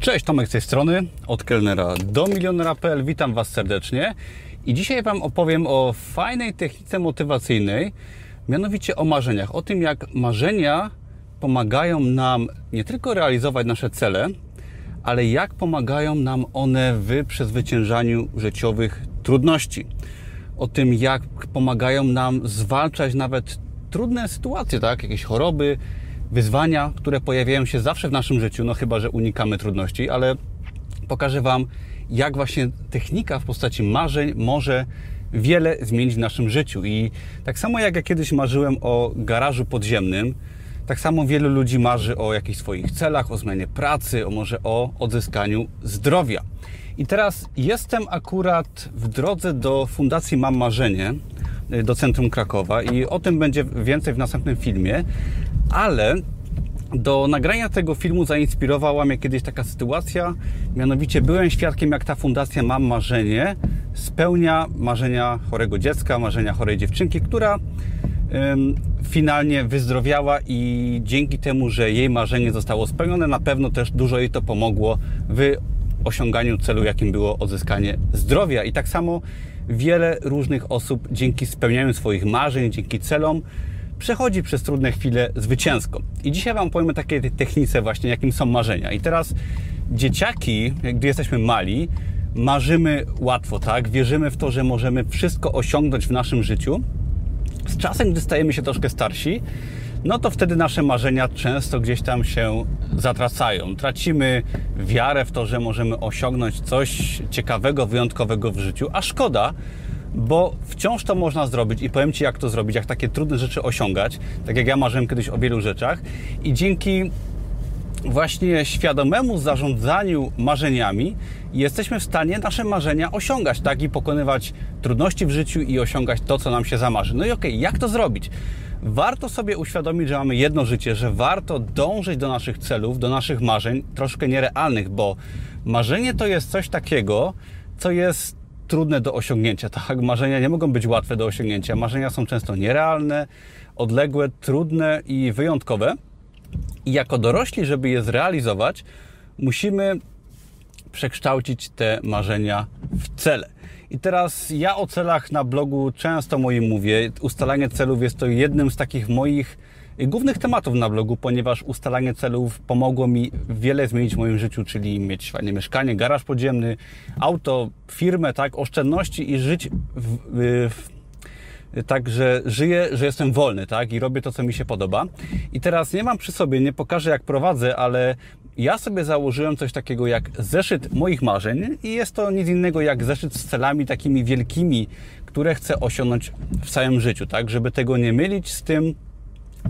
Cześć, Tomek z tej strony, od kelnera do milionera.pl. Witam Was serdecznie i dzisiaj Wam opowiem o fajnej technice motywacyjnej, mianowicie o marzeniach. O tym, jak marzenia pomagają nam nie tylko realizować nasze cele, ale jak pomagają nam one w przezwyciężaniu życiowych trudności. O tym, jak pomagają nam zwalczać nawet trudne sytuacje, tak? Jakieś choroby, wyzwania, które pojawiają się zawsze w naszym życiu, no chyba, że unikamy trudności, ale pokażę Wam, jak właśnie technika w postaci marzeń może wiele zmienić w naszym życiu. I tak samo jak ja kiedyś marzyłem o garażu podziemnym, tak samo wielu ludzi marzy o jakichś swoich celach, o zmianie pracy, o może o odzyskaniu zdrowia. I teraz jestem akurat w drodze do Fundacji Mam Marzenie, do centrum Krakowa i o tym będzie więcej w następnym filmie, ale do nagrania tego filmu zainspirowała mnie kiedyś taka sytuacja, mianowicie byłem świadkiem, jak ta fundacja Mam Marzenie spełnia marzenia chorego dziecka, marzenia chorej dziewczynki, która ym, finalnie wyzdrowiała i dzięki temu, że jej marzenie zostało spełnione, na pewno też dużo jej to pomogło w osiąganiu celu, jakim było odzyskanie zdrowia. I tak samo wiele różnych osób dzięki spełnianiu swoich marzeń, dzięki celom, przechodzi przez trudne chwile zwycięsko. I dzisiaj Wam powiem o takiej technice właśnie, jakim są marzenia. I teraz dzieciaki, gdy jesteśmy mali, marzymy łatwo, tak? Wierzymy w to, że możemy wszystko osiągnąć w naszym życiu. Z czasem, gdy stajemy się troszkę starsi, no to wtedy nasze marzenia często gdzieś tam się zatracają. Tracimy wiarę w to, że możemy osiągnąć coś ciekawego, wyjątkowego w życiu, a szkoda, bo wciąż to można zrobić i powiem Ci, jak to zrobić, jak takie trudne rzeczy osiągać, tak jak ja marzyłem kiedyś o wielu rzeczach i dzięki właśnie świadomemu zarządzaniu marzeniami jesteśmy w stanie nasze marzenia osiągać, tak? I pokonywać trudności w życiu i osiągać to, co nam się zamarzy. No i okej, okay, jak to zrobić? Warto sobie uświadomić, że mamy jedno życie, że warto dążyć do naszych celów, do naszych marzeń, troszkę nierealnych, bo marzenie to jest coś takiego, co jest trudne do osiągnięcia. Tak, marzenia nie mogą być łatwe do osiągnięcia. Marzenia są często nierealne, odległe, trudne i wyjątkowe. I jako dorośli, żeby je zrealizować, musimy przekształcić te marzenia w cele. I teraz ja o celach na blogu często moim mówię. Ustalanie celów jest to jednym z takich moich głównych tematów na blogu, ponieważ ustalanie celów pomogło mi wiele zmienić w moim życiu, czyli mieć fajne mieszkanie, garaż podziemny, auto, firmę, tak, oszczędności i żyć w, w tak, że żyję, że jestem wolny, tak, i robię to, co mi się podoba. I teraz nie mam przy sobie, nie pokażę, jak prowadzę, ale ja sobie założyłem coś takiego jak zeszyt moich marzeń i jest to nic innego jak zeszyt z celami takimi wielkimi, które chcę osiągnąć w całym życiu, tak, żeby tego nie mylić z tym,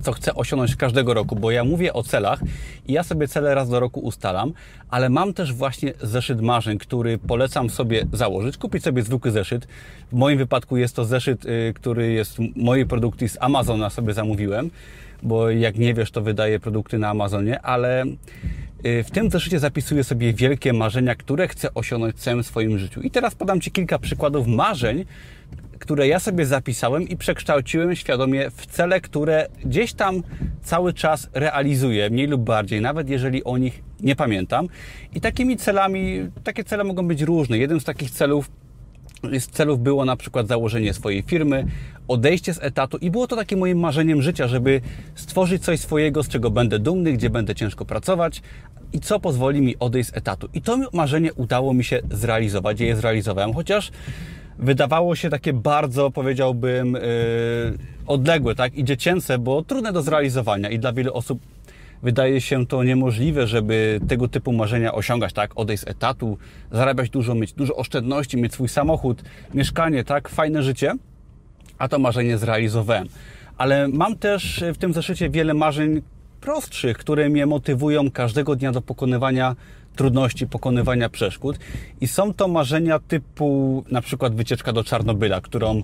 co chcę osiągnąć każdego roku, bo ja mówię o celach i ja sobie cele raz do roku ustalam, ale mam też właśnie zeszyt marzeń, który polecam sobie założyć, kupić sobie zwykły zeszyt. W moim wypadku jest to zeszyt, y, który jest mojej produkcji z Amazona sobie zamówiłem, bo jak nie wiesz, to wydaję produkty na Amazonie, ale y, w tym zeszycie zapisuję sobie wielkie marzenia, które chcę osiągnąć w całym swoim życiu. I teraz podam Ci kilka przykładów marzeń, które ja sobie zapisałem i przekształciłem świadomie w cele, które gdzieś tam cały czas realizuję, mniej lub bardziej, nawet jeżeli o nich nie pamiętam. I takimi celami, takie cele mogą być różne. Jeden z takich celów z celów było na przykład założenie swojej firmy, odejście z etatu i było to takim moim marzeniem życia, żeby stworzyć coś swojego, z czego będę dumny, gdzie będę ciężko pracować i co pozwoli mi odejść z etatu. I to marzenie udało mi się zrealizować, je zrealizowałem, chociaż wydawało się takie bardzo, powiedziałbym, yy, odległe, tak, i dziecięce, bo trudne do zrealizowania i dla wielu osób wydaje się to niemożliwe, żeby tego typu marzenia osiągać, tak, odejść z etatu, zarabiać dużo, mieć dużo oszczędności, mieć swój samochód, mieszkanie, tak, fajne życie, a to marzenie zrealizowałem. Ale mam też w tym zeszycie wiele marzeń prostszych, które mnie motywują każdego dnia do pokonywania trudności pokonywania przeszkód. I są to marzenia typu na przykład wycieczka do Czarnobyla, którą y,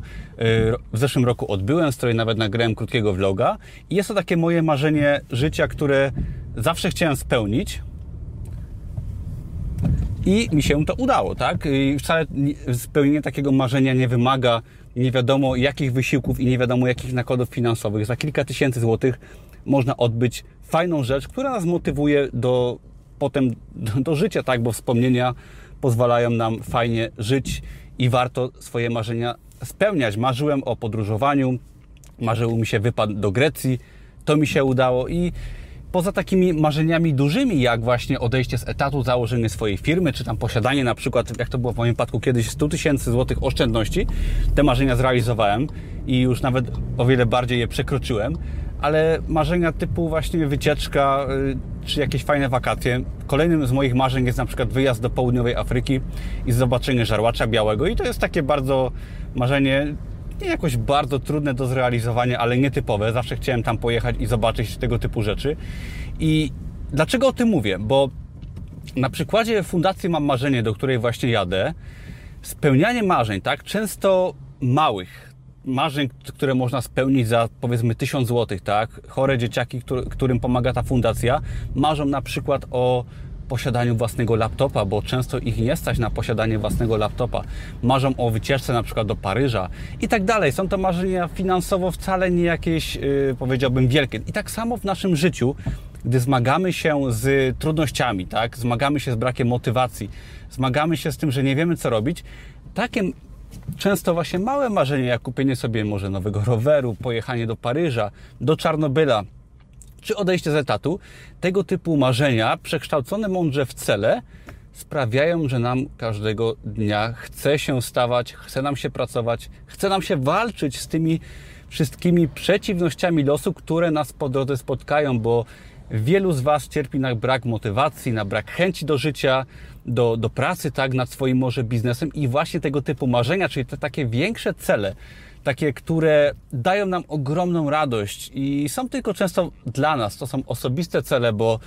w zeszłym roku odbyłem, z której nawet nagrałem krótkiego vloga. I jest to takie moje marzenie życia, które zawsze chciałem spełnić. I mi się to udało, tak? I wcale spełnienie takiego marzenia nie wymaga nie wiadomo jakich wysiłków i nie wiadomo jakich nakładów finansowych. Za kilka tysięcy złotych można odbyć fajną rzecz, która nas motywuje do potem do, życia, tak, bo wspomnienia pozwalają nam fajnie żyć i warto swoje marzenia spełniać. Marzyłem o podróżowaniu, marzył mi się wypad do Grecji, to mi się udało i poza takimi marzeniami dużymi, jak właśnie odejście z etatu, założenie swojej firmy, czy tam posiadanie na przykład, jak to było w moim przypadku kiedyś, 100 tysięcy złotych oszczędności, te marzenia zrealizowałem i już nawet o wiele bardziej je przekroczyłem, ale marzenia typu właśnie wycieczka, y, czy jakieś fajne wakacje. Kolejnym z moich marzeń jest na przykład wyjazd do południowej Afryki i zobaczenie żarłacza białego i to jest takie bardzo marzenie nie jakoś bardzo trudne do zrealizowania, ale nietypowe. Zawsze chciałem tam pojechać i zobaczyć tego typu rzeczy. I dlaczego o tym mówię? Bo na przykładzie fundacji Mam Marzenie, do której właśnie jadę, spełnianie marzeń, tak, często małych, marzeń, które można spełnić za powiedzmy 1000 zł, tak, chore dzieciaki, którym pomaga ta fundacja, marzą na przykład o posiadaniu własnego laptopa, bo często ich nie stać na posiadanie własnego laptopa. Marzą o wycieczce na przykład do Paryża i tak dalej. Są to marzenia finansowo wcale nie jakieś, yy, powiedziałbym, wielkie. I tak samo w naszym życiu, gdy zmagamy się z trudnościami, tak? zmagamy się z brakiem motywacji, zmagamy się z tym, że nie wiemy co robić, takie często właśnie małe marzenie, jak kupienie sobie może nowego roweru, pojechanie do Paryża, do Czarnobyla, czy odejście z etatu, tego typu marzenia, przekształcone mądrze w cele, sprawiają, że nam każdego dnia chce się stawać, chce nam się pracować, chce nam się walczyć z tymi wszystkimi przeciwnościami losu, które nas po drodze spotkają, bo wielu z Was cierpi na brak motywacji, na brak chęci do życia, do, do pracy, tak, nad swoim może biznesem i właśnie tego typu marzenia, czyli te takie większe cele, takie, które dają nam ogromną radość i są tylko często dla nas. To są osobiste cele, bo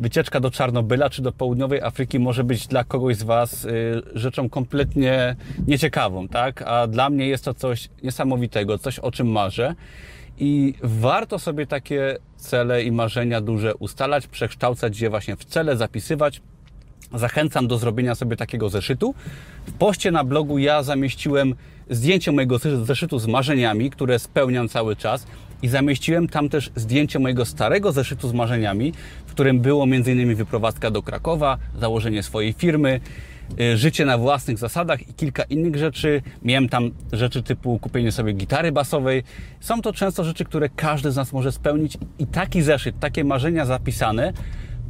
wycieczka do Czarnobyla czy do południowej Afryki może być dla kogoś z Was y, rzeczą kompletnie nieciekawą, tak? A dla mnie jest to coś niesamowitego, coś o czym marzę. I warto sobie takie cele i marzenia duże ustalać, przekształcać je właśnie w cele, zapisywać. Zachęcam do zrobienia sobie takiego zeszytu. W poście na blogu ja zamieściłem zdjęcie mojego zeszytu z marzeniami, które spełniam cały czas i zamieściłem tam też zdjęcie mojego starego zeszytu z marzeniami, w którym było m.in. wyprowadzka do Krakowa, założenie swojej firmy, życie na własnych zasadach i kilka innych rzeczy. Miałem tam rzeczy typu kupienie sobie gitary basowej. Są to często rzeczy, które każdy z nas może spełnić i taki zeszyt, takie marzenia zapisane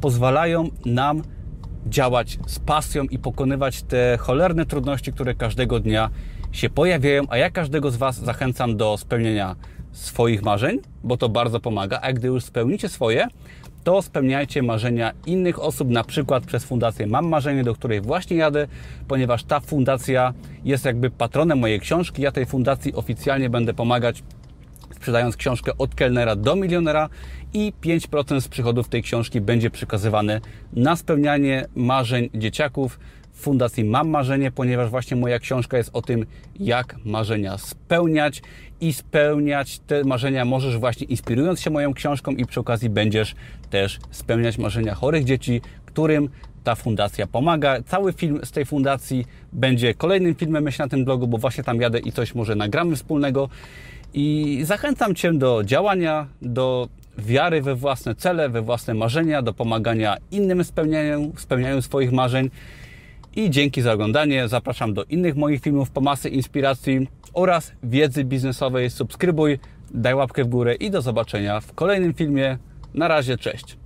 pozwalają nam działać z pasją i pokonywać te cholerne trudności, które każdego dnia się pojawiają, a ja każdego z Was zachęcam do spełnienia swoich marzeń, bo to bardzo pomaga, a gdy już spełnicie swoje, to spełniajcie marzenia innych osób, na przykład przez fundację Mam Marzenie, do której właśnie jadę, ponieważ ta fundacja jest jakby patronem mojej książki. Ja tej fundacji oficjalnie będę pomagać sprzedając książkę od kelnera do milionera i 5% z przychodów tej książki będzie przekazywane na spełnianie marzeń dzieciaków. Fundacji Mam Marzenie, ponieważ właśnie moja książka jest o tym, jak marzenia spełniać i spełniać te marzenia możesz właśnie inspirując się moją książką i przy okazji będziesz też spełniać marzenia chorych dzieci, którym ta fundacja pomaga. Cały film z tej fundacji będzie kolejnym filmem, myślę, na tym blogu, bo właśnie tam jadę i coś może nagramy wspólnego. I zachęcam Cię do działania, do wiary we własne cele, we własne marzenia, do pomagania innym spełnianiu, spełnianiu swoich marzeń. I dzięki za oglądanie. Zapraszam do innych moich filmów po masy inspiracji oraz wiedzy biznesowej. Subskrybuj, daj łapkę w górę i do zobaczenia w kolejnym filmie. Na razie, cześć.